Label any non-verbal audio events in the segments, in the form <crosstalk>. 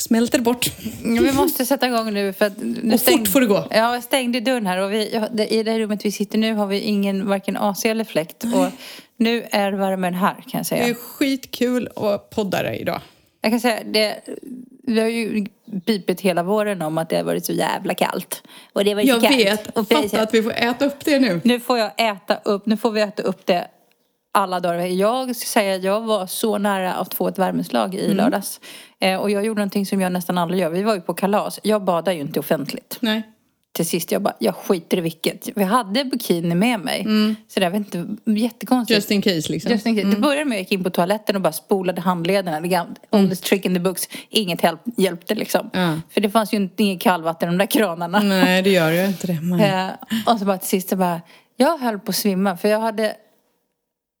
Smälter bort. Ja, vi måste sätta igång nu för att... Nu Och fort får det gå. Ja, jag stängde dörren här och vi, det- i det här rummet vi sitter nu har vi ingen, varken AC eller fläkt. Och nu är värmen här kan jag Det säga. är skitkul att podda dig idag. Jag kan säga, det, vi har ju pipit hela våren om att det har varit så jävla kallt. Och det var Jag kallt. vet. Och Fatta att vi får äta upp det nu. Nu får jag äta upp, nu får vi äta upp det alla dagar. Jag ska säga, jag var så nära att få ett värmeslag i Mm. lördags. Eh, och jag gjorde någonting som jag nästan aldrig gör. Vi var ju på kalas. Jag badar ju inte offentligt. Nej. Till sist jag bara, jag skiter i vilket. Vi hade bikini med mig. Så det var inte jättekonstigt. Mm. Just in case liksom. Just in case. Det började med att jag gick in på toaletten och bara spolade handlederna. Det gamla oldest trick in the books. Inget hjälp, hjälpte liksom. Mm. Ja. Mm. För det fanns ju inte inget kallvatten i de där kranarna. Nej, det gör ju inte det. Men... Eh, och så bara till sist så bara, jag höll på att svimma för jag hade,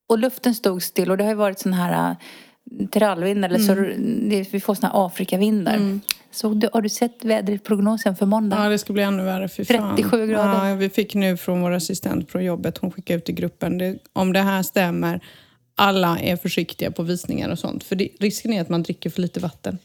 och luften stod still och det har ju varit sån här äh, trallvind eller så, Mm. det, vi får såna här Afrikavindar. Så du, har du sett väderprognosen för måndag? Ja, det ska bli ännu värre. Fy fan. 37 grader. Ja, vi fick nu från vår assistent på jobbet, hon skickade ut i gruppen. Det, om det här stämmer, alla är försiktiga på visningar och sånt. För det, risken är att man dricker för lite vatten.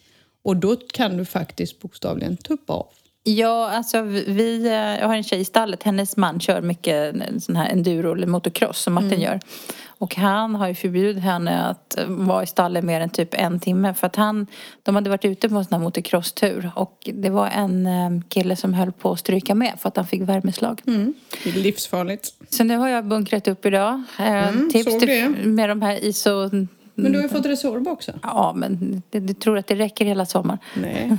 Och då kan du faktiskt bokstavligen tuppa av. Ja, alltså vi, eh, jag har en tjej i stallet, hennes man kör mycket sån här enduro eller motocross som Martin Mm. gör. Och han har ju förbjudit henne att eh, vara i stallet mer än typ en timme för att han, de hade varit ute på en sån här motocrosstur och det var en eh, kille som höll på att stryka med för att han fick värmeslag. Är livsfarligt. Så nu har jag bunkrat upp idag. Tips Mm, såg till, med de här ISO... Men du har ju fått Resorb också. Ja, men det tror att det räcker hela sommaren. Nej.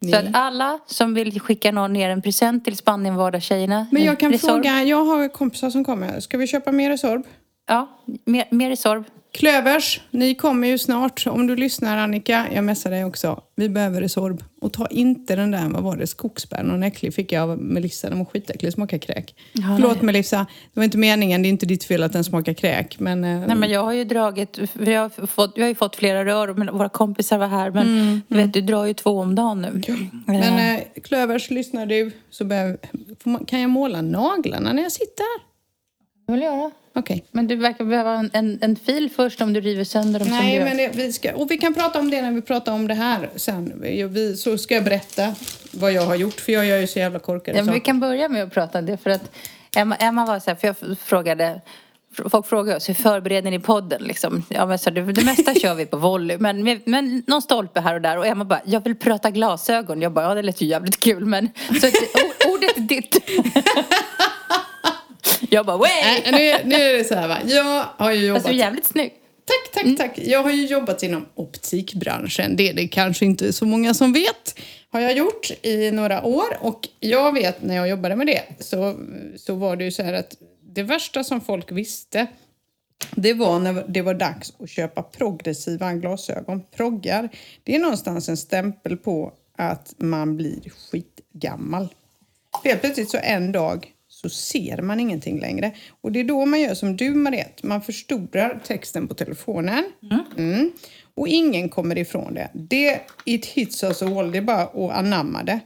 <laughs> Så att alla som vill skicka någon ner en present till Spanienvardag-tjejerna. Men jag kan Resorb. fråga, jag har kompisar som kommer. Ska vi köpa mer Resorb? Ja, mer, mer Resorb. Klövers, ni kommer ju snart. Om du lyssnar Annika, jag messar dig också. Vi behöver Resorb. Och ta inte den där, vad var det, skogsbär, någon äcklig fick jag av Melissa. Den var skitäcklig, smakar kräk. Ja, Förlåt nej. Melissa, det var inte meningen, det är inte ditt fel att den smakar kräk. Men, eh, Nej men jag har ju dragit, vi har fått, vi har ju fått flera rör och våra kompisar var här men du vet du drar ju två om dagen nu. men eh, Klövers, lyssnar du så behöver, man, kan jag måla naglarna när jag sitter? Det vill jag göra. Okej. Men du verkar behöva en, en, en fil först om du river sönder dem Nej, men det, vi ska, och vi kan prata om det när vi pratar om det här sen. Vi, så ska jag berätta vad jag har gjort, för jag gör ju så jävla korkade Ja, men vi kan börja med att prata om det för att Emma, Emma var så här, för jag frågade Folk frågar oss, hur förbereder ni podden liksom? Ja men så det, det mesta <laughs> kör vi på volley men, men någon stolpe här och där och Emma bara, jag vill prata glasögon. Jag bara, ja det lät ju jävligt kul men så ordet är ditt. <laughs> jag bara, way! Nej, nu, nu är det så här va. Jag har ju jobbat... Alltså jävligt snygg. Tack, tack, tack. Jag har ju jobbat inom optikbranschen. Det är det kanske inte så många som vet. Har jag gjort i några år. Och jag vet när jag jobbade med det så, så var det ju så här att det värsta som folk visste det var när det var dags att köpa progressiva glasögon. Proggar, det är någonstans en stämpel på att man blir skitgammal. Helt plötsligt så en dag så ser man ingenting längre. Och det är då man gör som du Mariette, man förstorar texten på telefonen. Mm. Och ingen kommer ifrån det. Det it hits us all, det är bara att anamma det.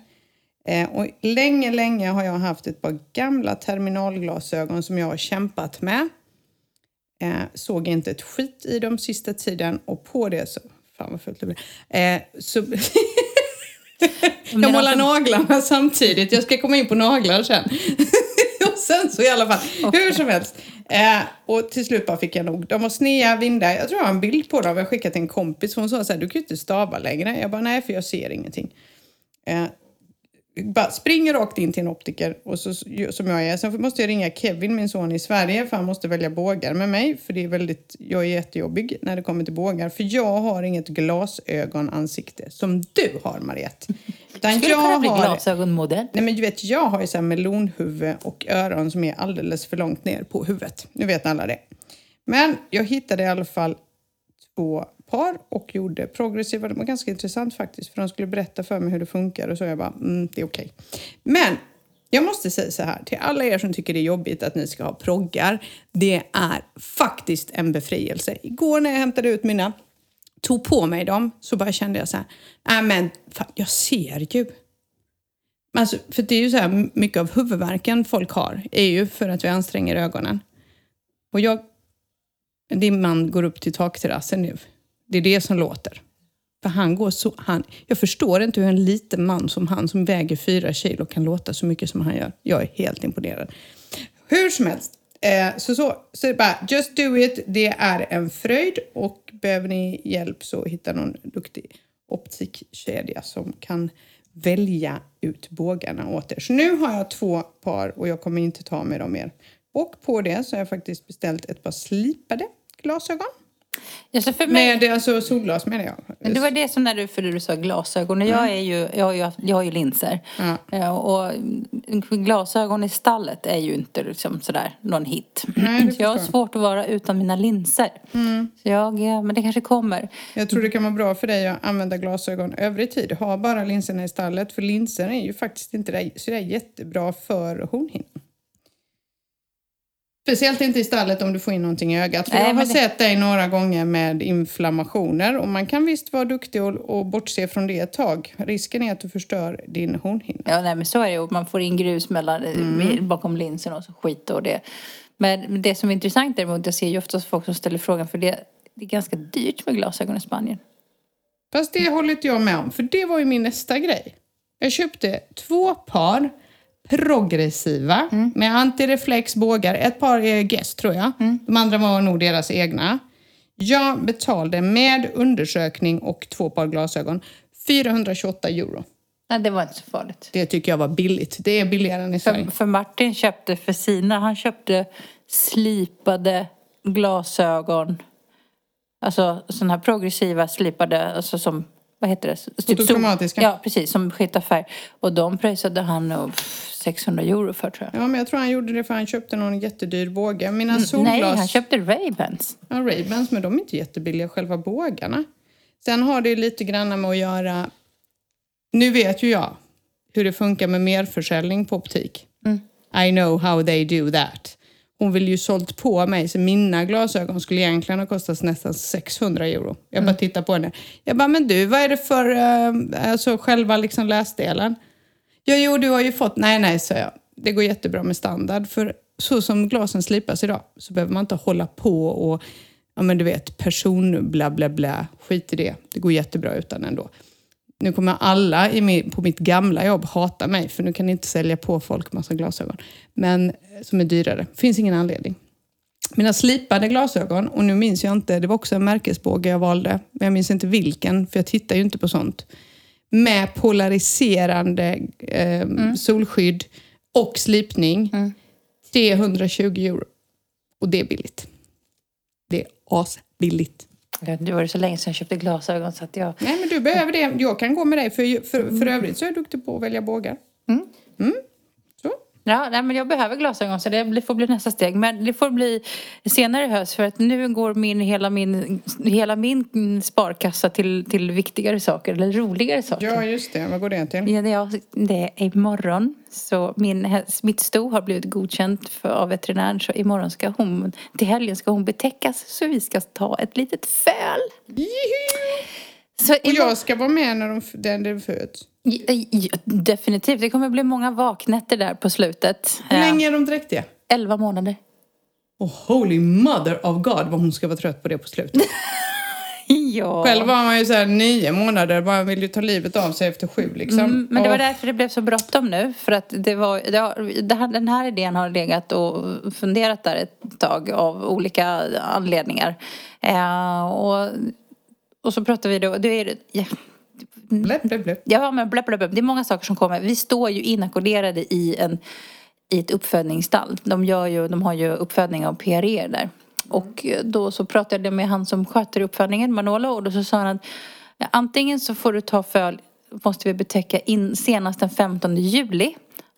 Eh, och länge, länge har jag haft ett par gamla terminalglasögon som jag har kämpat med. Eh, såg inte ett skit i dem sista tiden och på det så... Fan vad fult det blir. Eh, så <laughs> jag målar alltså- naglarna samtidigt. Jag ska komma in på naglar sen. <laughs> sen så i alla fall, hur som helst. Eh, och till slut bara fick jag nog. De var sneda vindar. Jag tror jag har en bild på dem. Jag skickade till en kompis. Hon sa så här, du kan ju inte stava längre. Jag bara, nej för jag ser ingenting. Eh, bara springer rakt in till en optiker och så, som jag är. Sen måste jag ringa Kevin, min son i Sverige, för han måste välja bågar med mig. För det är väldigt, jag är jättejobbig när det kommer till bågar. För jag har inget glasögonansikte som du har, Mariette. <laughs> Utan Skulle kunna bli har- glasögonmodell. Nej men du vet, jag har ju så här melonhuvud och öron som är alldeles för långt ner på huvudet. Nu vet alla det. Men jag hittade i alla fall två par och gjorde progressiva. Det var ganska intressant faktiskt för de skulle berätta för mig hur det funkar och så jag bara, mm, det är okej. Men jag måste säga så här till alla er som tycker det är jobbigt att ni ska ha proggar. Det är faktiskt en befrielse. Igår när jag hämtade ut mina tog på mig dem så bara kände jag så här, nej men fan, jag ser ju. Alltså, för det är ju så här, mycket av huvudvärken folk har är ju för att vi anstränger ögonen. Och jag... Din man går upp till takterrassen nu. Det är det som låter. För han går så... Han, jag förstår inte hur en liten man som han, som väger fyra kilo, kan låta så mycket som han gör. Jag är helt imponerad. Hur som helst. Eh, så, så, så det bara, just do it. Det är en fröjd. Och behöver ni hjälp så hitta någon duktig optikkedja som kan välja ut bågarna åt er. Så nu har jag två par och jag kommer inte ta med dem mer. Och på det så har jag faktiskt beställt ett par slipade glasögon. Ja, mig, Med alltså solglas menar jag. Men det var det som när du, för du sa glasögon. Och jag, är ju, jag, har ju, jag har ju linser. Eh, Och glasögon i stallet är ju inte liksom sådär någon hit. Nej, jag har svårt att vara utan mina linser. Så jag, eh, men det kanske kommer. Jag tror det kan vara bra för dig att använda glasögon övrig tid. Ha bara linserna i stallet, för linser är ju faktiskt inte det- så där jättebra för hornhinnan. Speciellt inte i stallet om du får in någonting i ögat. För Nej, jag har det- sett dig några gånger med inflammationer och man kan visst vara duktig och, och bortse från det ett tag. Risken är att du förstör din hornhinna. Ja, nej, men så är det ju. Man får in grus mellan, Mm. bakom linsen och så skit och det. Men det som är intressant däremot, jag ser ju oftast folk som ställer frågan, för det, det är ganska dyrt med glasögon i Spanien. Fast det håller inte jag med om, för det var ju min nästa grej. Jag köpte två par progressiva med antireflex bågar. Ett par är Guess tror jag. De andra var nog deras egna. Jag betalade med undersökning och två par glasögon 428 euro. Nej, det var inte så farligt. Det tycker jag var billigt. Det är billigare än i Sverige. För, för Martin köpte för sina, han köpte slipade glasögon. Alltså sådana här progressiva slipade, alltså som, vad heter det? Typ sol- Fotochromatiska. Ja, precis, som skiftar färg. Och de pröjsade han nog pff, 600 euro för tror jag. Ja, men jag tror han gjorde det för han köpte någon jättedyr båge. Mina Nej, solglas... han köpte Ray-Bans. Ja, Ray-Bans, men de är inte jättebilliga själva bågarna. Sen har det ju lite grann med att göra... Nu vet ju jag hur det funkar med merförsäljning på optik. I know how they do that. Hon vill ju sålt på mig så mina glasögon skulle egentligen ha kostat nästan 600 euro. Jag bara tittar på henne. Jag bara, men du, vad är det för uh, alltså själva liksom läsdelen? Ja, jo, du har ju fått... Nej, nej, sa jag. Det går jättebra med standard. För så som glasen slipas idag så behöver man inte hålla på och, ja men du vet, person bla bla bla. Skit i det. Det går jättebra utan ändå. Nu kommer alla min, på mitt gamla jobb hata mig för nu kan ni inte sälja på folk massa glasögon. Men som är dyrare. Finns ingen anledning. Mina slipade glasögon, och nu minns jag inte, det var också en märkesbåge jag valde, men jag minns inte vilken, för jag tittar ju inte på sånt. Med polariserande eh, solskydd och slipning. 320 euro. Och det är billigt. Det är asbilligt. Det var det så länge sedan jag köpte glasögon så att jag... Nej, men du behöver det. Jag kan gå med dig, för, för, för övrigt så är jag duktig på att välja bågar. Mm. Så. Ja, nej, men jag behöver glasögon så det får bli nästa steg. Men det får bli senare i höst för att nu går min, hela, min, hela min sparkassa till, till viktigare saker eller roligare saker. Ja, just det. Vad går det till? Ja, det, är, det är imorgon. Så min hä- smittsto har blivit godkänt för, av veterinären. Så imorgon ska hon, till helgen ska hon betäckas. Så vi ska ta ett litet föl. Så Och jag ska vara med när de, den den föds. Ja, definitivt. Det kommer bli många vaknätter där på slutet. Hur Ja, länge är de dräktiga? Elva månader. Oh, holy mother of God vad hon ska vara trött på det på slutet. <laughs> Ja. Själv var man ju så här nio månader, man vill ju ta livet av sig efter sju liksom. Mm, men det var Och- därför det blev så bråttom nu. För att det var, det har, det här, den här idén har legat och funderat där ett tag av olika anledningar. Eh, och, och så pratar vi då, det är, ja, Bläpp, bläpp, bläpp. Ja, men bla, bla, bla. Det är många saker som kommer. Vi står ju inackorderade i, en, i ett uppfödningsstall. De, gör ju, de har ju uppfödning av PRE där. Och då så pratade jag med han som sköter uppfödningen, Manolo, och då så sa han att ja, antingen så får du ta föl, måste vi betäcka in senast den 15 juli.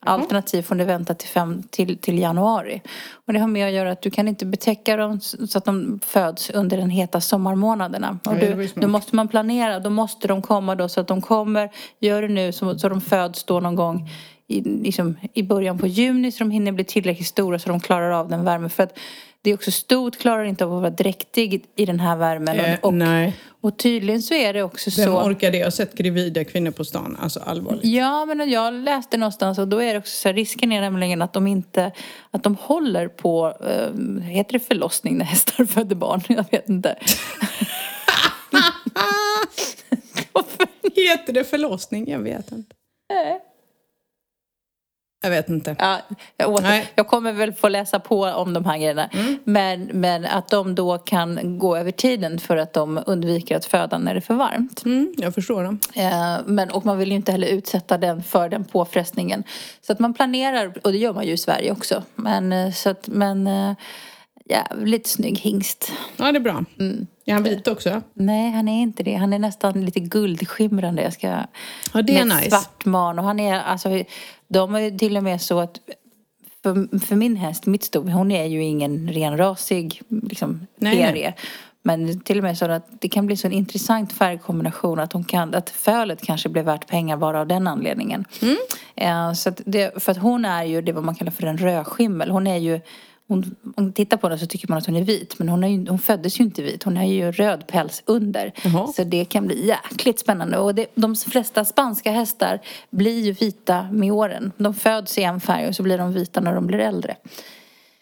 Alternativt får du vänta till, fem, till, till januari. Och det har med att göra att du kan inte betäcka dem så att de föds under den heta sommarmånaderna. Och du, då måste man planera, då måste de komma då så att de kommer, gör det nu så, så de föds då någon gång i, liksom, i början på juni så de hinner bli tillräckligt stora så de klarar av den värmen. För att det är också stort, klarar inte av att vara dräktig i den här värmen. Eh, och, nej. och tydligen så är det också Vem så... orkar det? Jag har sett gravida kvinnor på stan. Alltså allvarligt. Ja, men jag läste någonstans och då är det också så här, risken är nämligen att de inte, att de håller på, eh, heter det förlossning när hästar föder barn? <laughs> Jag vet inte. <laughs> <laughs> Heter det förlossning? Jag vet inte. Jag vet inte. Ja, jag, åter, Nej. jag kommer väl få läsa på om de här grejerna. Men, men att de då kan gå över tiden för att de undviker att föda när det är för varmt. Mm, jag förstår dem. Eh, men, och man vill ju inte heller utsätta den för den påfrestningen. Så att man planerar, och det gör man ju i Sverige också. Men, eh, så att, men eh, jävligt snygg hingst. Ja, det är bra. Mm. Är han vit också? Nej, han är inte det. Han är nästan lite guldskimrande. Jag ska... Ja, det är med nice. svart man. Och han är, alltså, de är till och med så att för, för min häst, mitt sto, hon är ju ingen renrasig liksom, ferie. Men till och med så att det kan bli så en intressant färgkombination att, hon kan, att fölet kanske blir värt pengar bara av den anledningen. Mm. Eh, så att det, för att hon är ju det vad man kallar för en rödskimmel. Hon är ju hon, om man tittar på henne så tycker man att hon är vit men hon, är ju, hon föddes ju inte vit. Hon har ju röd päls under. Jaha. Så det kan bli jäkligt spännande. Och det, de flesta spanska hästar blir ju vita med åren. De föds i en färg och så blir de vita när de blir äldre.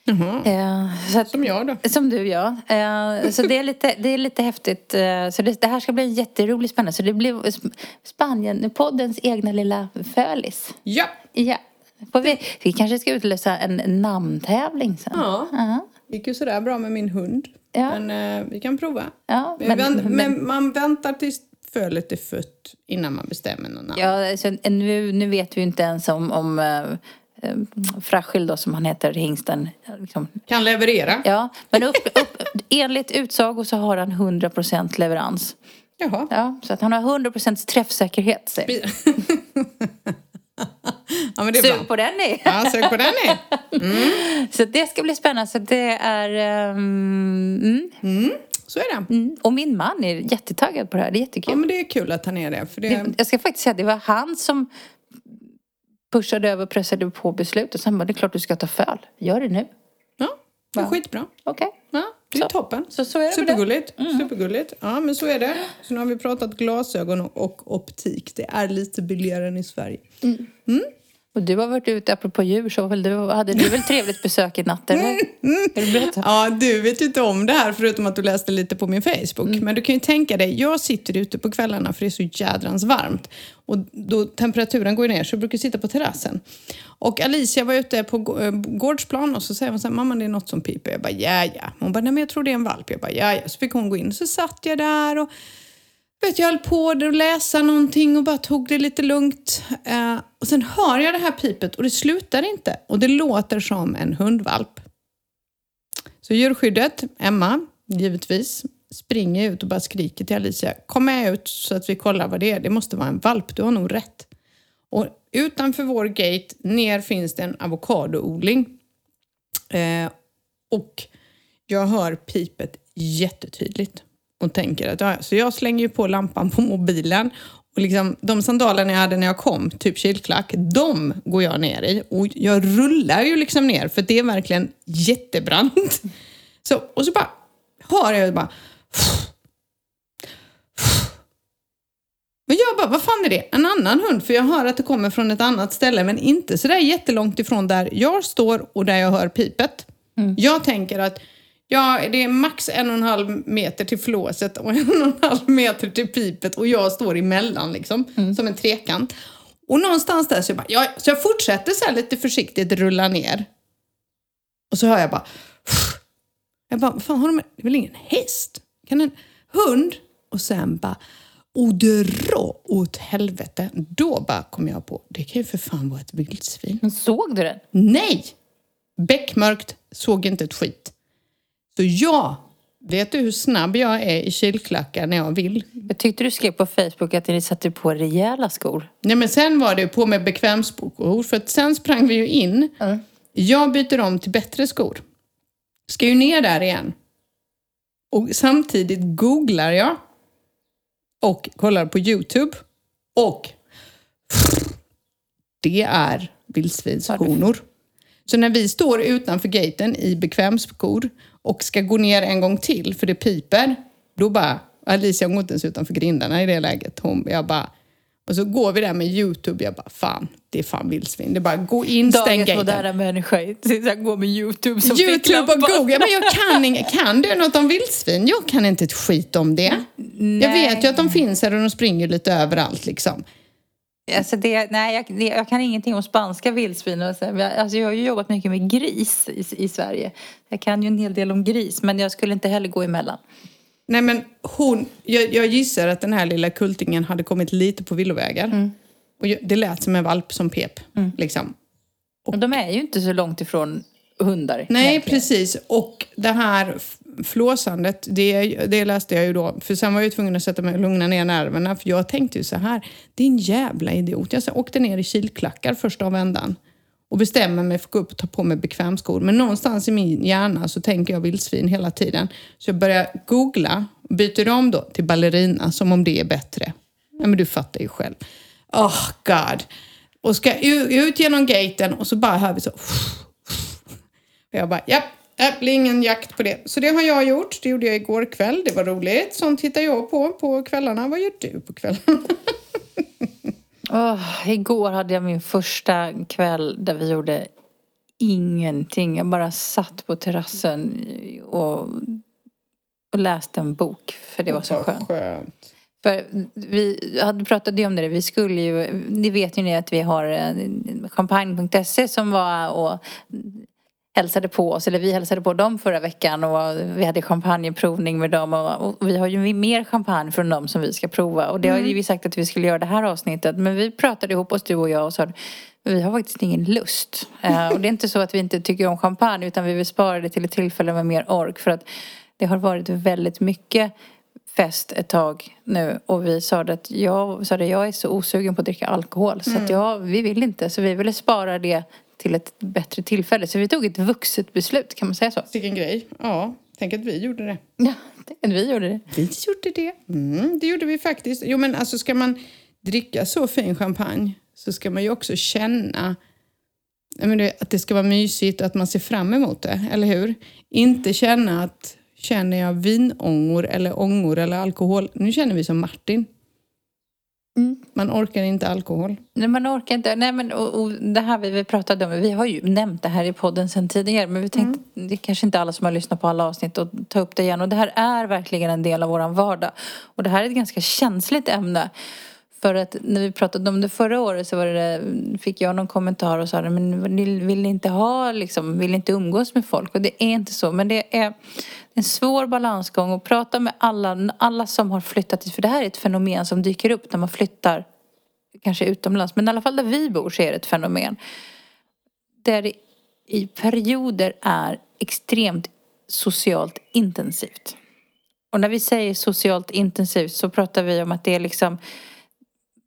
Jaha. Eh, så att, Som jag då. som du ja. Eh, så det är lite, det är lite häftigt. Eh, så det, det här ska bli en jätterolig spännande. Så det blir Sp- Spanien, poddens egna lilla fölis. Ja. Ja. Vi, vi kanske ska utlösa en namntävling sen. Ja. Ja. Det gick ju sådär bra med min hund. Ja. Men eh, vi kan prova. Ja, Men, men, vänt, men, men man väntar tills fölet är fött innan man bestämmer någon namn. ja, alltså, nu, nu vet vi ju inte ens om, om äh, äh, Fragil då som han heter, hingsten. Liksom. Kan leverera. Ja, men upp, upp, enligt utsago så har han 100% leverans. Jaha. Ja, så att han har 100% träffsäkerhet. säger <laughs> Ja, men det är Sug bra. på den ni! Ja, sök på den är. <laughs> Så det ska bli spännande. Så det är... ehm, mm, Så är det. mm. Och min man är jättetaggad på det här. Det är jättekul. Ja, men det är kul att han är det. För det jag ska faktiskt säga att det var han som pushade över och pressade på beslutet. Så han bara, det är klart du ska ta föl. Gör det nu. ja, det är Va? skitbra. Okej. Ja, det är Så. toppen. Så, så är det med det. Supergulligt. Supergulligt. Ja, men så är det. Så nu har vi pratat glasögon och, och optik. Det är lite billigare än i Sverige. Och du har varit ute, apropå djur, så väl du, hade du väl trevligt besök i natt? Eller? Berätta? Ja, du vet ju inte om det här förutom att du läste lite på min Facebook. Mm. Men du kan ju tänka dig, jag sitter ute på kvällarna för det är så jädrans varmt. Och då temperaturen går ner så jag brukar sitta på terrassen. Och Alicia var ute på eh, gårdsplan och så säger hon så här, mamma det är något som piper. Jag bara, ja ja. Hon bara, nej men jag tror det är en valp. Jag bara, ja ja. Så fick hon gå in. Så satt jag där och vet, jag höll på att läsa någonting och bara tog det lite lugnt. Eh, och sen hör jag det här pipet och det slutar inte. Och det låter som en hundvalp. Så djurskyddet, Emma, givetvis, springer ut och bara skriker till Alicia. Kom med ut så att vi kollar vad det är. Det måste vara en valp, du har nog rätt. Och utanför vår gate, ner finns det en avokadoodling. Eh, och jag hör pipet jättetydligt och tänker att ja, så jag slänger ju på lampan på mobilen och liksom, de sandalerna jag hade när jag kom, typ kilklack, de går jag ner i och jag rullar ju liksom ner för det är verkligen jättebrant. <laughs> Så, och så bara hör jag bara och jag bara, vad fan är det? En annan hund? För jag hör att det kommer från ett annat ställe men inte sådär jättelångt ifrån där jag står och där jag hör pipet. Jag tänker att ja, det är max en och en halv meter till flåset och en och en halv meter till pipet och jag står emellan liksom, som en trekant. Och någonstans där så jag bara, ja, så jag fortsätter så lite försiktigt rulla ner. Och så hör jag bara, jag bara, vad fan har de, det är väl ingen häst? Kan en hund? Och sen bara, och dra åt helvete. Då bara kom jag på, det kan ju för fan vara ett vildsvin. Men såg du den? Nej! Beckmörkt, såg inte ett skit. Så jag, vet du hur snabb jag är i kilklackar när jag vill? Jag tyckte du skrev på Facebook att ni satte på rejäla skor. Nej men sen var det på med bekvämsskor för att sen sprang vi ju in. Jag byter om till bättre skor. Ska ju ner där igen. Och samtidigt googlar jag och kollar på Youtube och det är vildsvinshonor. Så när vi står utanför gaten i bekvämskor och ska gå ner en gång till för det piper, då bara... Alicia går inte ens utanför grindarna i det läget. Hon, jag bara... Och så går vi där med Youtube. Jag bara, fan, det är fan vildsvin. Det är bara, gå in, stäng gaten. moderna människa. Gå med Youtube som Youtube och Google. Men jag kan, ing- kan du något om vildsvin? Jag kan inte ett skit om det. Jag vet ju att de finns här och de springer lite överallt liksom. Alltså det, nej, jag, det, jag kan ingenting om spanska vildsvin. Och så. Men jag- Alltså jag har ju jobbat mycket med gris i, i Sverige. Jag kan ju en hel del om gris, men jag skulle inte heller gå emellan. Nej men hon, jag, jag gissar att den här lilla kultingen hade kommit lite på villovägar. Mm. Och det lät som en valp som pep. Liksom. Och de är ju inte så långt ifrån hundar. Nej, egentligen. precis. Och det här flåsandet, det, det läste jag ju då. För sen var jag ju tvungen att sätta mig och lugna ner nerverna. För jag tänkte ju så här, din jävla idiot. Jag åkte ner i kilklackar första vändan. Och bestämmer mig för att gå upp och ta på mig bekvämskor. Men någonstans i min hjärna så tänker jag vildsvin hela tiden. Så jag börjar googla och byter om då till ballerina som om det är bättre. Ja, men du fattar ju själv. Oh god. Och ska ut genom gaten och så bara hör vi så <laughs> och jag bara, japp, det blir ingen jakt på det. Så det har jag gjort. Det gjorde jag igår kväll. Det var roligt. Sånt tittar jag på på kvällarna. Vad gör du på kvällarna? <laughs> Åh, igår hade jag min första kväll där vi gjorde ingenting. Jag bara satt på terrassen och, och läste en bok. För det var så skönt. skönt. För vi hade pratat ju om det, vi skulle ju, ni vet ju ni att vi har eh, champagne.se som var och hälsade på oss, eller vi hälsade på dem förra veckan och vi hade champagneprovning med dem och, och vi har ju mer champagne från dem som vi ska prova och det har ju vi sagt att vi skulle göra det här avsnittet men vi pratade ihop oss du och jag och sa vi har faktiskt ingen lust. Eh, <laughs> och det är inte så att vi inte tycker om champagne utan vi vill spara det till ett tillfälle med mer ork för att det har varit väldigt mycket fest ett tag nu och vi sa att jag, sa det, jag är så osugen på att dricka alkohol så att jag, vi vill inte. Så vi ville spara det till ett bättre tillfälle. Så vi tog ett vuxet beslut, kan man säga så? Vilken grej. Ja, tänk att vi gjorde det. Ja, det- vi gjorde det. Vi gjorde det. Mm, det gjorde vi faktiskt. Jo, men alltså ska man dricka så fin champagne så ska man ju också känna menar, att det ska vara mysigt och att man ser fram emot det, eller hur? Inte känna att känner jag vinångor eller ångor eller alkohol. Nu känner vi som Martin. Mm. Man orkar inte alkohol. Nej, man orkar inte. Nej, men, och, och det här vi, vi pratade om, vi har ju nämnt det här i podden sedan tidigare men vi tänkte, det är kanske inte alla som har lyssnat på alla avsnitt och ta upp det igen. Och det här är verkligen en del av våran vardag. Och det här är ett ganska känsligt ämne. För att när vi pratade om det förra året så var det, fick jag någon kommentar och sa men vill, vill ni inte ha liksom, vill ni inte umgås med folk? Och det är inte så. Men det är en svår balansgång och prata med alla, alla som har flyttat hit. För det här är ett fenomen som dyker upp när man flyttar kanske utomlands. Men i alla fall där vi bor så är det ett fenomen. Där det i perioder är extremt socialt intensivt. Och när vi säger socialt intensivt så pratar vi om att det är liksom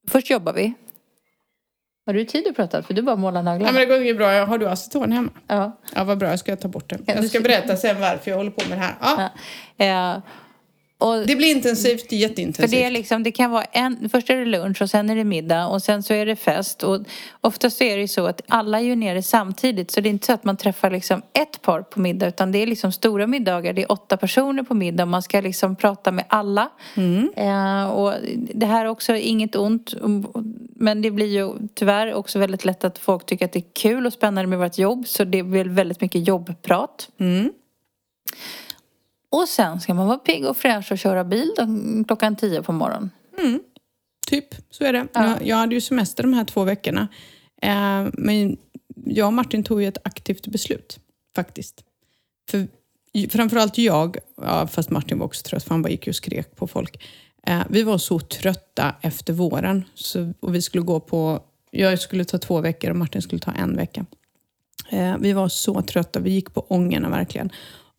Först jobbar vi. Har du tid att prata? För du bara målar Ja, naglarna. men det går ju bra. Har du aceton hemma? Ja. Ja, vad bra. Jag ska ta bort det. Ja, Jag du ska ska- berätta sen varför jag håller på med det här. Ja, Ja. Eh, och det blir intensivt, För jätteintensivt. det, är liksom, det kan vara en, först är det lunch och sen är det middag och sen så är det fest. Och oftast så är det ju så att alla är ju nere samtidigt så det är inte så att man träffar liksom ett par på middag utan det är liksom stora middagar. Det är åtta personer på middag och man ska liksom prata med alla. Eh, och det här är också inget ont men det blir ju tyvärr också väldigt lätt att folk tycker att det är kul och spännande med vårt jobb så det blir väldigt mycket jobbprat. Mm. Och sen ska man vara pigg och fräsch och köra bil klockan tio på morgonen. Typ, så är det. Ja. Jag, jag hade ju semester de här två veckorna. Eh, men jag och Martin tog ju ett aktivt beslut, faktiskt. För framförallt jag, ja, fast Martin var också trött för han bara gick och skrek på folk. Eh, vi var så trötta efter våren så, och vi skulle gå på, jag skulle ta två veckor och Martin skulle ta en vecka. Eh, vi var så trötta, vi gick på ångerna verkligen.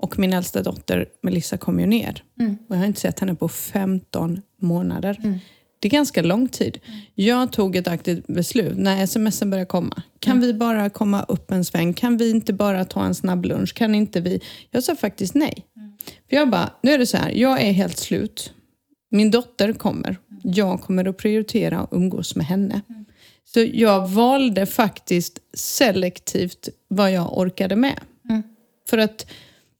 Och min äldsta dotter Melissa kom ju ner. Och jag har inte sett henne på 15 månader. Det är ganska lång tid. Jag tog ett aktivt beslut när smsen började komma. Kan vi bara komma upp en sväng? Kan vi inte bara ta en snabb lunch? Kan inte vi? Jag sa faktiskt nej. För jag bara, nu är det så här, jag är helt slut. Min dotter kommer. Jag kommer att prioritera att umgås med henne. Så jag valde faktiskt selektivt vad jag orkade med. Mm. För att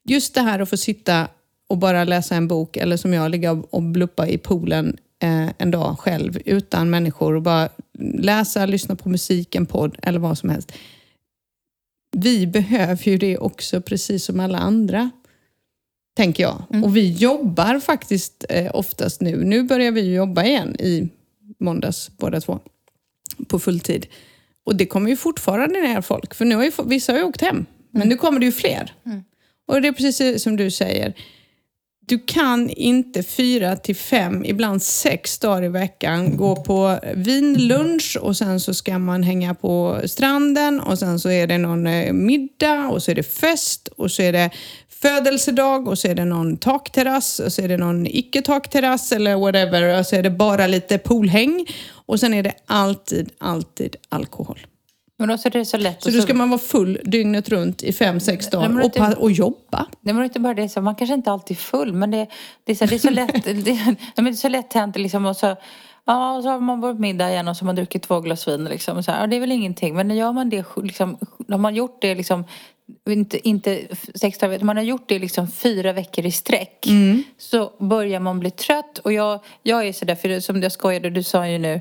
just det här att få sitta och bara läsa en bok eller som jag, ligga och bluppa i poolen eh, en dag själv utan människor och bara läsa, lyssna på musik, en podd eller vad som helst. Vi behöver ju det också precis som alla andra. Tänker jag. Mm. Och vi jobbar faktiskt eh, oftast nu. Nu börjar vi jobba igen i måndags båda två. På fulltid. Och det kommer ju fortfarande ner folk. För nu har ju, vissa har ju åkt hem. Men nu kommer det ju fler. Mm. Och det är precis som du säger. Du kan inte fyra till fem, ibland sex dagar i veckan gå på vinlunch och sen så ska man hänga på stranden och sen så är det någon eh, middag och så är det fest och så är det födelsedag och så är det någon takterrass och så är det någon icke-takterrass eller whatever och så är det bara lite poolhäng och sen är det alltid, alltid alkohol. Men också är det så lätt. Så då ska man vara full dygnet runt i fem, sex dagar och, pa- och jobba. Nej, men inte bara det, så man kanske inte alltid är full, men det, det, är, så, det är så <laughs> lätt, det, nej, men det är så lätt hänt liksom, och så, ja, och så har man varit middag igen och så har man druckit två glas vin liksom, och så här, ja, det är väl ingenting, men när gör man det, liksom, har man gjort det liksom, inte, inte sex dagar, man har gjort det liksom fyra veckor i sträck, så börjar man bli trött och jag, jag är sådär, för som jag skojade, du sa ju nu,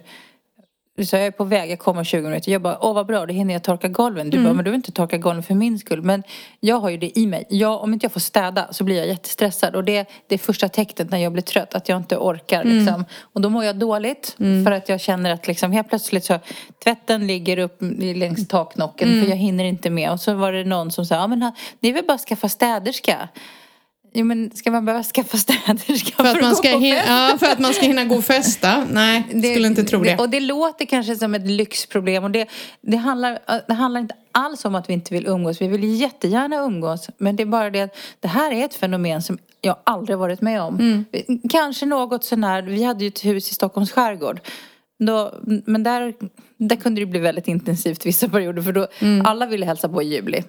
sa jag är på väg, jag kommer om 20 minuter. Jag bara, åh vad bra, då hinner jag torka golven. Du bara, men du vill inte torka golven för min skull. Men jag har ju det i mig. Jag, om inte jag får städa så blir jag jättestressad. Och det, det är första tecknet när jag blir trött, att jag inte orkar. Liksom. Och då mår jag dåligt. För att jag känner att liksom, helt plötsligt så, tvätten ligger upp längs taknocken för jag hinner inte med. Och så var det någon som sa, ja men är väl bara skaffa städerska. Jo men ska man behöva skaffa städerska <laughs> För att, man ska hinna, ja, för att man ska hinna gå och festa? Nej, skulle inte tro det. Och det låter kanske som ett lyxproblem. Och det, det, handlar, det handlar inte alls om att vi inte vill umgås. Vi vill jättegärna umgås. Men det är bara det att det här är ett fenomen som jag aldrig varit med om. Mm. Kanske något sånär, vi hade ju ett hus i Stockholms skärgård. Då, men där, där kunde det bli väldigt intensivt vissa perioder. För då Mm. alla ville hälsa på i juli.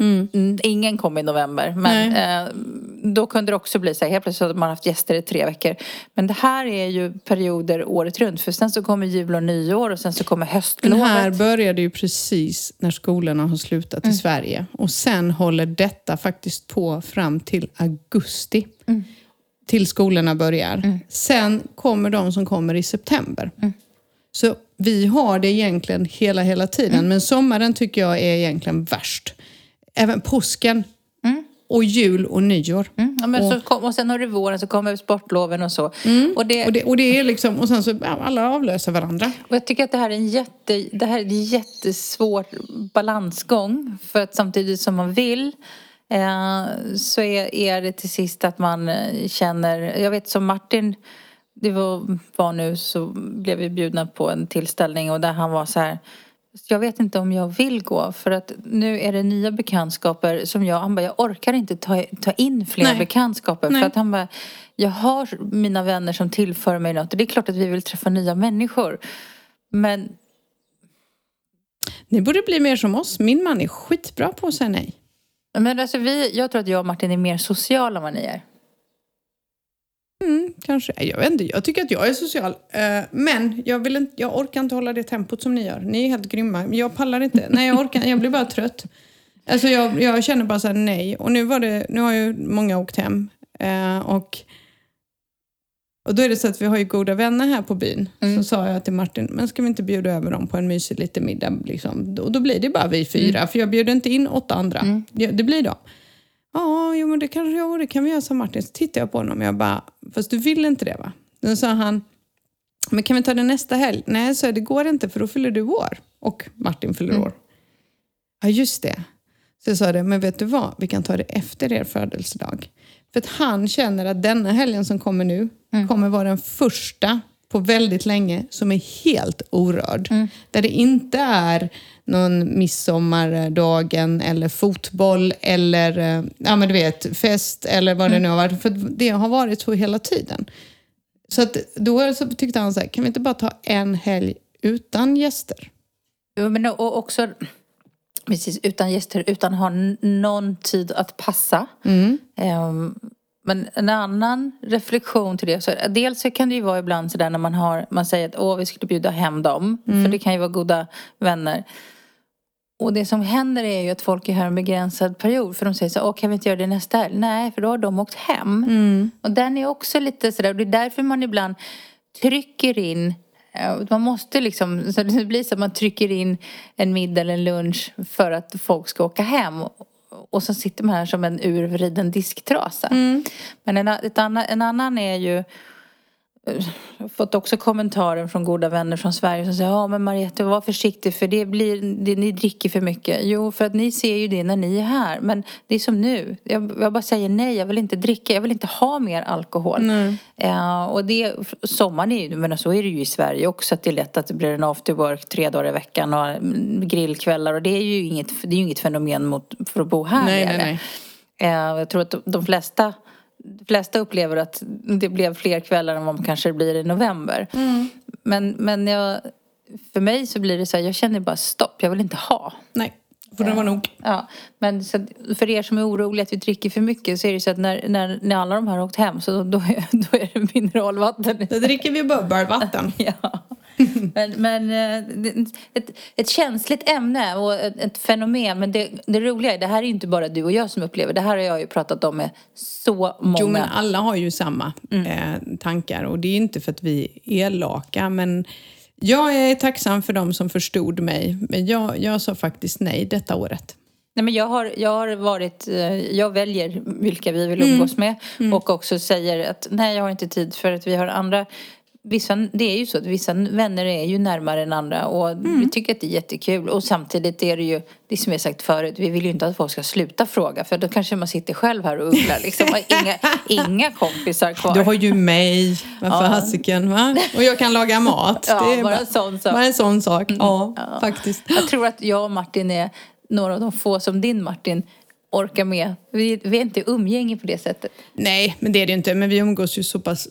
Mm, Ingen kom i november. Men eh, då kunde det också bli så här, helt plötsligt hade man haft gäster i tre veckor. Men det här är ju perioder året runt. För sen så kommer jul och nyår och sen så kommer Den höstlovet. här började ju precis när skolorna har slutat Mm. i Sverige. Och sen håller detta faktiskt på fram till augusti. Mm. Till skolorna börjar. Sen kommer de som kommer i september. Mm. Så vi har det egentligen hela, hela tiden. Mm. Men sommaren tycker jag är egentligen värst. Även påsken. Och jul och nyår. Mm, ja, men så kom, och sen har du våren så kommer sportloven och så. Och, det, Mm. Och det, och det är liksom, och sen så, ja, alla avlöser varandra. Och jag tycker att det här är en jätte, det här är en jättesvår balansgång. För att samtidigt som man vill eh, så är, är det till sist att man eh, känner, jag vet som Martin, det var, var nu så blev vi bjudna på en tillställning och där han var så här jag vet inte om jag vill gå för att nu är det nya bekantskaper som jag, han bara, jag orkar inte ta, ta in fler Nej. bekantskaper Nej. för att han bara, jag har mina vänner som tillför mig något och det är klart att vi vill träffa nya människor. Men Ni borde bli mer som oss. Min man är skitbra på att säga nej. Men alltså vi, jag tror att jag och Martin är mer sociala än vad ni är. Mm, kanske. Jag vet inte. Jag tycker att jag är social. Eh, Men jag, vill inte, jag orkar inte hålla det tempot som ni gör. Ni är helt grymma. Jag pallar inte. Nej, jag orkar Jag blir bara trött. Alltså jag, jag känner bara så här, nej. Och nu, var det, nu har ju många åkt hem. Eh, Och, och då är det så att vi har ju goda vänner här på byn. Så sa jag till Martin, men ska vi inte bjuda över dem på en mysig liten middag? Liksom? Och då blir det bara vi fyra. För jag bjuder inte in åtta andra. Ja, Det blir de. Ja, jo, men det kanske jag det kan vi göra, sa Martin. Så tittade jag på honom och jag bara, fast du vill inte det va? Då sa han, men kan vi ta det nästa helg? Nej, så det går inte för då fyller du år. Och Martin fyller år. Ja, just det. Så jag sa det, men vet du vad? Vi kan ta det efter er födelsedag. För att han känner att denna helgen som kommer nu kommer vara den första på väldigt länge som är helt orörd. Där det inte är någon midsommardagen eller fotboll eller eh, ja, men du vet, fest eller vad det nu har varit. För det har varit så hela tiden. Så att då så tyckte han så här, kan vi inte bara ta en helg utan gäster? Jo, Men och också, precis, utan gäster, utan ha någon tid att passa. Mm. Ehm, Men en annan reflektion till det. Så, dels så kan det ju vara ibland sådär när man har, man säger att åh vi skulle bjuda hem dem. För det kan ju vara goda vänner. Och det som händer är ju att folk är här en begränsad period. För de säger så åh kan vi inte göra det nästa helg? Nej, för då har de åkt hem. Och den är också lite sådär, och det är därför man ibland trycker in eh, man måste liksom, <laughs> så det blir så att man trycker in en middag eller en lunch för att folk ska åka hem. Och så sitter man här som en urvriden disktrasa. Men en, ett annan, en annan är ju fått också kommentarer från goda vänner från Sverige som säger ja men Mariette var försiktig för det blir, det, ni dricker för mycket. Jo för att ni ser ju det när ni är här men det är som nu. Jag, jag bara säger nej, jag vill inte dricka, jag vill inte ha mer alkohol. Eh, och det, sommaren är ju, men så är det ju i Sverige också att det är lätt att det blir en after work tre dagar i veckan och mm, grillkvällar och det är ju inget, det är ju inget fenomen mot, för att bo här Nej, nej, nej. Eh, jag tror att de- de flesta, de flesta upplever att det blev fler kvällar än vad man kanske blir i november. Men, men jag, för mig så blir det så här, jag känner bara stopp, jag vill inte ha. Nej, får det vara nog. Ja, men så för er som är oroliga att vi dricker för mycket så är det så att när, när, när alla de här har åkt hem så då, är- då är det mineralvatten. Då dricker vi bubbelvatten. <laughs> Ja. <laughs> Men, men eh, ett, ett känsligt ämne och ett, ett fenomen. Men det, det roliga är, det här är ju inte bara du och jag som upplever. Det här har jag ju pratat om med så många. Jo, men alla har ju samma eh, tankar och det är inte för att vi är elaka, men jag är tacksam för de som förstod mig. Men jag, jag sa faktiskt nej detta året. Nej, men jag, har, jag har varit, eh, jag väljer vilka vi vill umgås med och också säger att nej jag har inte tid för att vi har andra Vissa, det är ju så att vissa vänner är ju närmare än andra och vi tycker att det är jättekul och samtidigt är det ju det som jag sagt förut, vi vill ju inte att folk ska sluta fråga för då kanske man sitter själv här och ugglar liksom, inga, inga kompisar kvar. Du har ju mig, varför hasiken va? Och jag kan laga mat. Ja, det är bara en sån sak. Bara en sån sak, ja, faktiskt. Jag tror att jag och Martin är några av de få som din Martin orkar med. Vi, vi är inte umgänge på det sättet. Nej, men det är det inte. Men vi umgås ju så pass...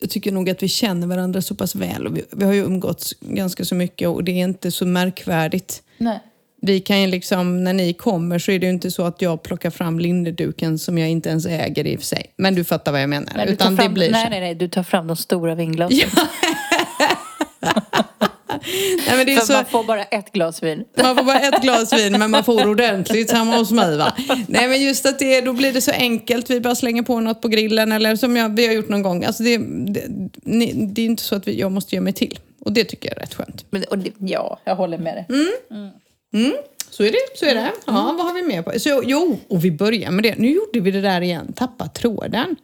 Jag tycker nog att vi känner varandra så pass väl. Och vi, vi har ju umgåtts ganska så mycket och det är inte så märkvärdigt. Nej. Vi kan ju liksom, när ni kommer så är det ju inte så att jag plockar fram linneduken som jag inte ens äger i och för sig. Men du fattar vad jag menar. Nej, Utan fram, det blir nej, nej, nej, du tar fram de stora vinglasen. <laughs> <laughs> Nej, men det är så, man får bara ett glas vin. man får bara ett glas vin men man får ordentligt hemma hos mig va. Nej men just att det, då blir det så enkelt. Vi bara slänger på något på grillen eller som jag, vi har gjort någon gång. Alltså det, det, det är inte så att vi, jag måste göra mig till. Och det tycker jag är rätt skönt. Men, det, ja, jag håller med dig. Så är det. Så är det. Ja, vad har vi mer på? Så, jo, och vi börjar med det. Nu gjorde vi det där igen. Tappa tråden.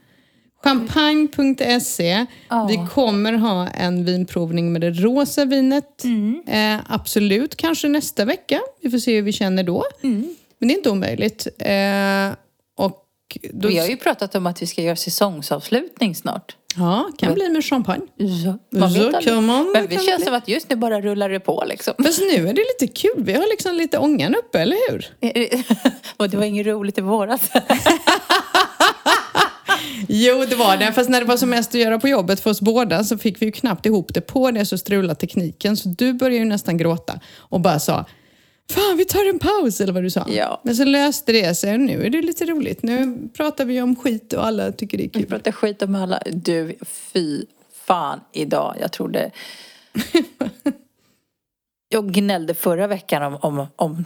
Champagne.se. Vi kommer ha en vinprovning med det rosa vinet. Eh, absolut, kanske nästa vecka. Vi får se hur vi känner då. Men det är inte omöjligt. Eh, och då, Vi har ju pratat om att vi ska göra säsongsavslutning snart. Ja, kan bli med champagne. Man Så vet kan man- Men det känns som att just nu bara rullar det på liksom. Fast nu är det lite kul. Vi har liksom lite ångan uppe, eller hur? <laughs> och det var inget roligt i våras. <laughs> Jo, det var det. Fast när det var som mest att göra på jobbet för oss båda så fick vi ju knappt ihop det. På det så strulade tekniken. Så du började ju nästan gråta och bara sa Fan, vi tar en paus, eller vad du sa. Ja. Men så löste det sig. Nu är det lite roligt. Nu pratar vi om skit och alla tycker det är Vi kul. pratar skit om alla. Du, fy fan idag. Jag trodde... <laughs> Jag gnällde förra veckan om, om, om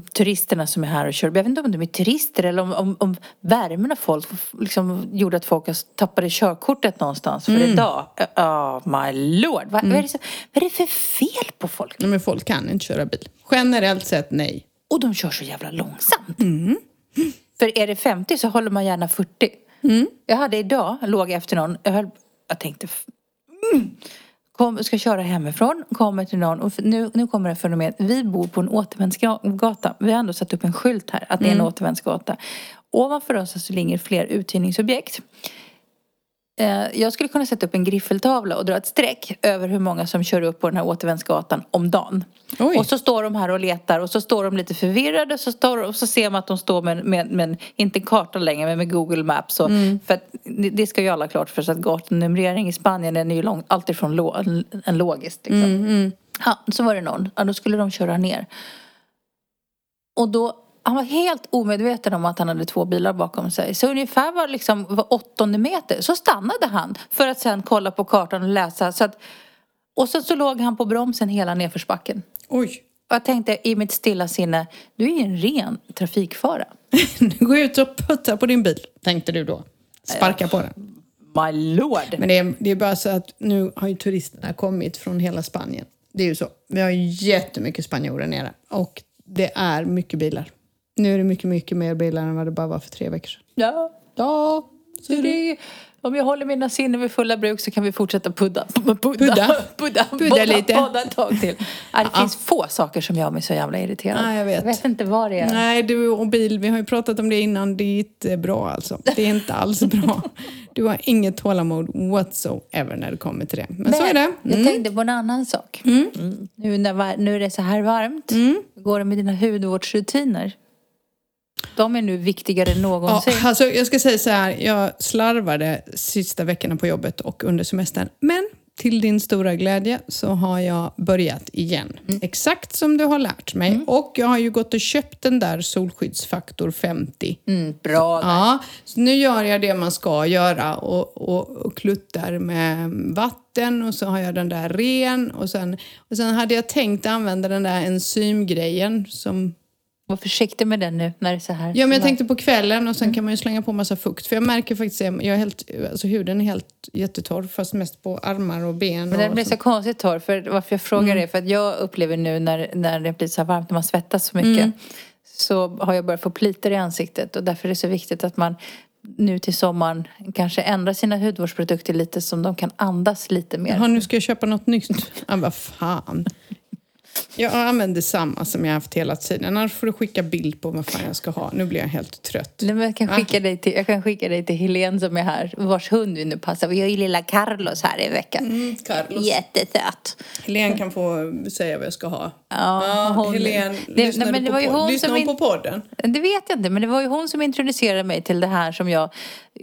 turisterna som är här och kör. Jag vet inte om de är turister eller om, om, om värmen av folk liksom gjorde att folk tappade körkortet någonstans. För idag, oh my lord. Vad, vad, är det så, vad är det för fel på folk? Nej, men folk kan inte köra bil. Generellt sett nej. Och de kör så jävla långsamt. För är det 50 så håller man gärna 40. Jag hade idag, låg efter någon, jag, höll, jag tänkte mm, kom, ska köra hemifrån, kommer till någon och nu, nu kommer det fenomen. Vi bor på en återvändsgata. Vi har ändå satt upp en skylt här att det är en återvändsgata. Ovanför oss så ligger fler uthyrningsobjekt. Eh, Jag skulle kunna sätta upp en griffeltavla och dra ett streck över hur många som kör upp på den här återvändsgatan om dagen. Oj. Och så står de här och letar och så står de lite förvirrade så står, och så ser man att de står med, med, med inte en karta längre men med Google Maps. Och, För att, det, ska ju alla klart för sig att gatunumrering i Spanien är ju lång, alltid från lo, en, logisk. Liksom. Ja, så var det någon, ja, då skulle de köra ner. Och då han var helt omedveten om att han hade två bilar bakom sig. Så ungefär var, liksom, var åttonde meter så stannade han för att sen kolla på kartan och läsa. Så att, och så, så låg han på bromsen hela nedförsbacken. Oj. Och jag tänkte i mitt stilla sinne, du är ju en ren trafikfara. <laughs> Gå ut och putta på din bil, tänkte du då. Sparka på den. My lord! Men det är, det är bara så att nu har ju turisterna kommit från hela Spanien. Det är ju så. Vi har ju jättemycket spanjorer nere och det är mycket bilar. Nu är det mycket, mycket mer bilar än vad det bara var för tre veckor sedan. Ja, Ja, så det är, om jag håller mina sinnen vid fulla bruk så kan vi fortsätta pudda. <laughs> Pudda? Pudda. Pudda, Pudda lite. Podda ett tag till. Ja, det finns få saker som gör mig så jävla irriterad. Nej, jag vet. Jag vet inte vad det är. Nej, du och bil, vi har ju pratat om det innan, det är inte bra alltså. Det är inte alls bra. <laughs> Du har inget tålamod whatsoever när det kommer till det. Men, så är det. jag Mm. tänkte på en annan sak. Mm. Nu, när, nu är det så här varmt. Mm. Hur går det med dina hudvårdsrutiner? De är nu viktigare än Ja, någonsin. alltså, jag ska säga så här, jag slarvade sista veckorna på jobbet och under semestern. Men till din stora glädje så har jag börjat igen. Exakt som du har lärt mig. Och jag har ju gått och köpt den där solskyddsfaktor 50. Mm, bra. Ja, så nu gör jag det man ska göra och, och, och kluttar med vatten och så har jag den där ren och sen, och sen hade jag tänkt använda den där enzymgrejen som Var försiktig med den nu när det är så här. Ja, men jag tänkte på kvällen och sen kan man ju slänga på massa fukt. För jag märker faktiskt att jag är helt, alltså huden är helt jättetorr, fast mest på armar och ben. Men den och blir så. så konstigt torr. För varför jag frågar det, för att jag upplever nu när, när det blir så varmt, när man svettas så mycket. Så har jag börjat få plitor i ansiktet och därför är det så viktigt att man nu till sommaren kanske ändrar sina hudvårdsprodukter lite som de kan andas lite mer. Jaha, nu ska jag köpa något nytt. Ja, vad fan. Jag använder samma som jag haft hela tiden. Annars får du skicka bild på vad fan jag ska ha. Nu blir jag helt trött. Nej, men jag, kan skicka dig till, jag kan skicka dig till Helene som är här, vars hund vi nu passar. Vi har ju lilla Carlos här i veckan. Mm, Carlos. Jättesöt. Helene kan få säga vad jag ska ha. Ja, hon- Helene, det- lyssnar nej, men du det på, var ju pod- hon på podden? Det vet jag inte, men det var ju hon som introducerade mig till det här som jag...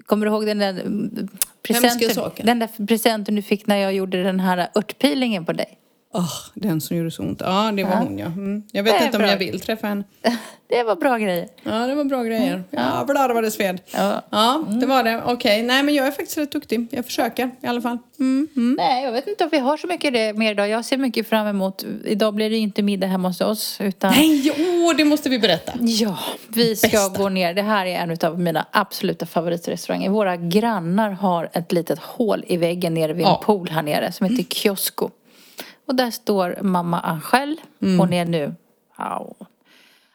Kommer du ihåg den där mm, presenten, den där presenten du fick när jag gjorde den här örtpeelingen på dig? Åh, den som gjorde så ont. Ja, det var Ja. hon ja. Mm. Jag vet inte om bra. jag vill träffa henne. <laughs> Det var bra grejer. Ja, det var bra grejer. Jävlar vad det sved. Ja. Ja, det var det. Okej, nej men jag är faktiskt rätt duktig. Jag försöker i alla fall. Mm, mm. Nej, jag vet inte om vi har så mycket det mer idag. Jag ser mycket fram emot... Idag blir det inte middag hemma hos oss, utan... Nej, åh, det måste vi berätta. Ja, vi ska Bästa. gå ner. Det här är en av mina absoluta favoritrestauranger. Våra grannar har ett litet hål i väggen nere vid en Ja. pool här nere som heter Kiosko. Och där står mamma Angel. Mm. Hon är nu... Ja,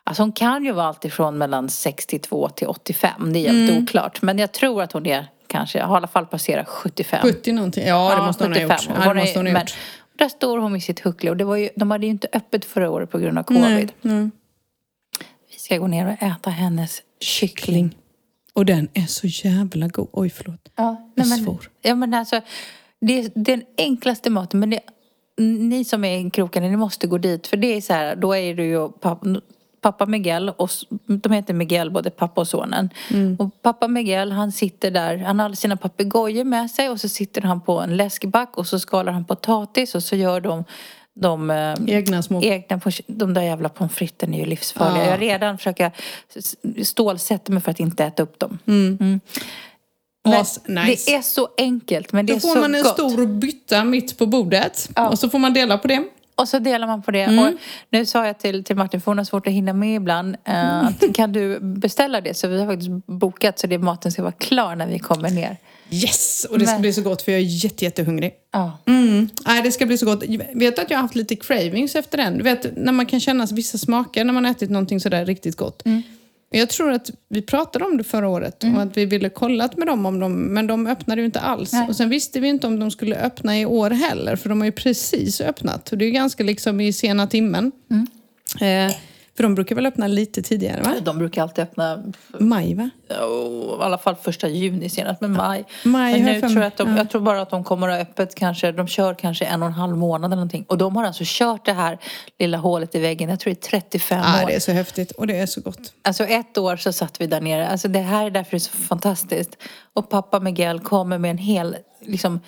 alltså hon kan ju vara alltifrån mellan 62 till 85. Det är helt Mm. oklart. Men jag tror att hon är kanske, har i alla fall passerat 75. 70 någonting. Ja, det måste hon ha 75. gjort. Ja, det är- måste hon ha men, gjort. där står hon med sitt huckle och det var ju, de hade ju inte öppet förra året på grund av covid. nej. Vi ska gå ner och äta hennes kyckling. Och den är så jävla god. Oj, förlåt. Ja, Jag men, svor. ja, men alltså, det är den enklaste maten. Men det, ni som är i kroken, ni måste gå dit. För det är så här, då är det ju pappa, pappa Miguel och de heter Miguel, både pappa och sonen. Mm. Och pappa Miguel, han sitter där, han har sina papegojor med sig och så sitter han på en läskback och så skalar han potatis och så gör de de eh, Egna små... egna, de där jävla pommes fritesen är ju livsfarliga. Ja. Jag redan försöker stålsätta mig för att inte äta upp dem. Mm. Mm. Men As nice. Det är så enkelt men det Då är får så man en gott. stor bytta mitt på bordet. Ja. Och så får man dela på det. Och så delar man på det. Mm. Och nu sa jag till, till Martin, för hon har svårt att hinna med ibland. eh, Mm. att, kan du beställa det? Så vi har faktiskt bokat så det maten ska vara klar när vi kommer ner. Yes! Och det ska Men- bli så gott för jag är jätte, jättehungrig. Ja. Mm. Nej, det ska bli så gott. Vet du att jag har haft lite cravings efter den? Du vet, när man kan känna vissa smaker när man har ätit någonting sådär riktigt gott. Jag tror att vi pratade om det förra året och att vi ville kollat med dem om dem, men de öppnade ju inte alls. Nej. Och sen visste vi inte om de skulle öppna i år heller, för de har ju precis öppnat. Och det är ju ganska liksom i sena timmen. Eh, för de brukar väl öppna lite tidigare, va? De brukar alltid öppna Maj, va? oh, i alla fall första juni senast, men maj. Maj men nu tror jag, att de, Ja. jag tror bara att de kommer att ha öppet kanske, de kör kanske en och en halv månad eller någonting. Och de har alltså kört det här lilla hålet i väggen, jag tror det är 35 Ja, år. det är så häftigt och det är så gott. Alltså ett år så satt vi där nere. Alltså det här är därför det är så fantastiskt. Och pappa Miguel kommer med en hel, liksom,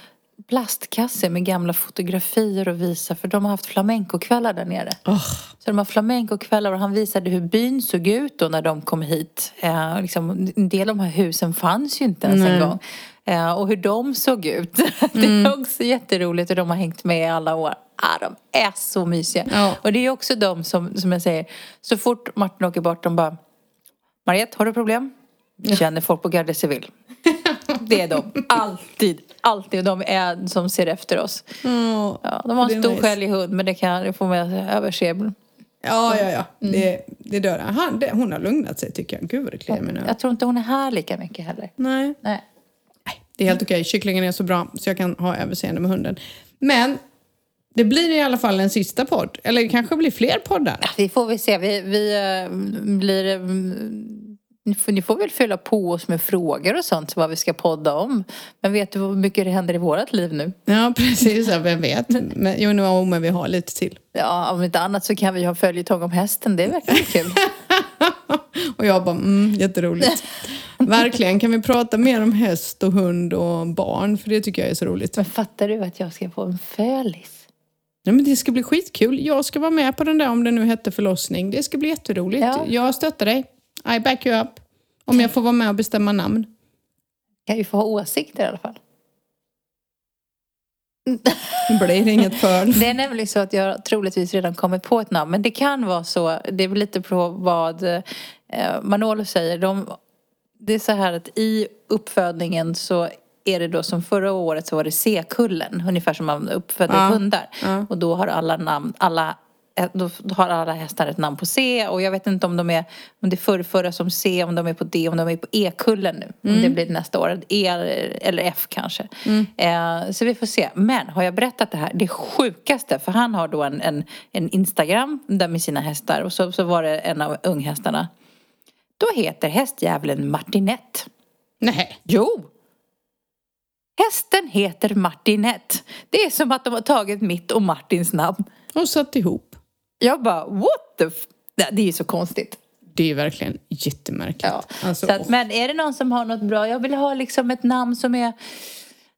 plastkasse med gamla fotografier och visa för de har haft flamencokvällar där nere. Oh. Så de har flamencokvällar och han visade hur byn såg ut då när de kom hit. Eh, liksom, en del av de här husen fanns ju inte ens Nej. en gång. Eh, och hur de såg ut. <laughs> det Mm. är också jätteroligt och de har hängt med i alla år. Ah, de är så mysiga. Ja. Och det är också de som, som jag säger, så fort Martin åker bort, de bara Mariette, har du problem? Känner folk på Garde Civil. Det är de. Alltid. Alltid. De är som ser efter oss. Ja, Ja, de har Det en stor nice. hund men det, kan, det får man överse. ja, ja. ja. Mm. Det, det dör. Han, det, hon har lugnat sig tycker jag. Gud vad det kliar mig nu. Jag tror inte hon är här lika mycket heller. Nej. Nej. Det är helt okej. Kycklingen är så bra så jag kan ha överseende med hunden. Men det blir i alla fall en sista podd. Eller det kanske blir fler poddar. Ja, Vi får väl se. Vi, vi eh, blir... mm, Ni får, ni får väl fylla på oss med frågor och sånt vad vi ska podda om. Men vet du hur mycket det händer i vårt liv nu? Ja, precis. Ja, vem vet. Men, jo, no, men vi har lite till. Ja, om inte annat så kan vi ha följetong om hästen. Det verkar kul. <laughs> Och jag bara, mm, jätteroligt. Verkligen. Kan vi prata mer om häst och hund och barn? För det tycker jag är så roligt. Men fattar du att jag ska få en fölis? Ja, men det ska bli skitkul. Jag ska vara med på den där om det nu hette förlossning. Det ska bli jätteroligt. Ja. Jag stöttar dig. I back you up. Om jag får vara med och bestämma namn. Kan ju få ha åsikter i alla fall. Det blir inget för. Det är nämligen så att jag troligtvis redan kommit på ett namn. Men det kan vara så. Det är väl lite på vad eh, Manolo säger. De, det är så här att i uppfödningen så är det då som förra året så var det C-kullen. Ungefär som man uppfödde Ja, hundar. ja. Och då har alla namn, alla då då har alla hästar ett namn på C och jag vet inte om de är om det är förrförra som C, om de är på D, om de är på E-kullen nu. Om det blir nästa år. E eller F kanske. Eh, så vi får se. Men har jag berättat det här? Det sjukaste, för han har då en, en, en Instagram där med sina hästar och så, så var det en av unghästarna. Då heter hästjävulen Martinette. Nej. Jo! Hästen heter Martinette. Det är som att de har tagit mitt och Martins namn. Och satt ihop. Jag bara, what the f... Det är ju så konstigt. Det är verkligen jättemärkligt. Ja. Alltså, så att, men är det någon som har något bra? Jag vill ha liksom ett namn som är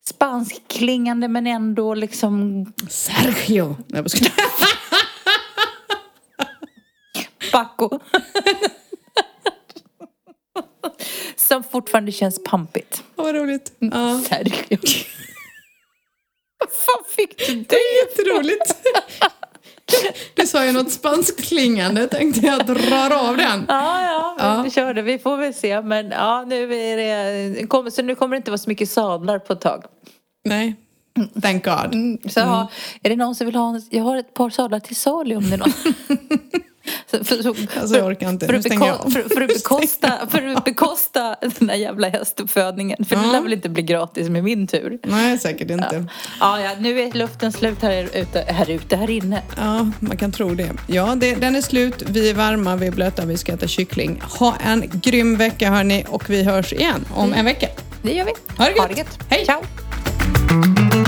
spanskklingande men ändå liksom Sergio. Nej, jag skojar. Paco. som fortfarande känns pampigt. Vad roligt. Ja. Sergio. <laughs> Vad fan fick du Det det? är jätteroligt. Sa ju något spanskklingande. Tänkte jag drar av den. Ja, ja, Ja. vi kör det. Vi får väl se. Men ja, nu är det... Så nu kommer det inte vara så mycket sadlar på ett tag. Nej. Thank God. Så ja, är det någon som vill ha... Jag har ett par sadlar till salu om det är någon. <laughs> För, så, Alltså, jag orkar inte. För Nu att, stänger jag av. för, för, att bekosta, för att bekosta den här jävla hästuppfödningen. För det Ja. lär väl inte bli gratis med min tur. Nej, säkert inte. Ja, ja, nu är luften slut här ute, här ute, här inne. Ja, man kan tro det. Ja, det, den är slut. Vi är varma, vi är blöta, vi ska äta kyckling. Ha en grym vecka hörni och vi hörs igen om en vecka. Det gör vi. Ha det gött. Ha det gött. Hej. Ciao.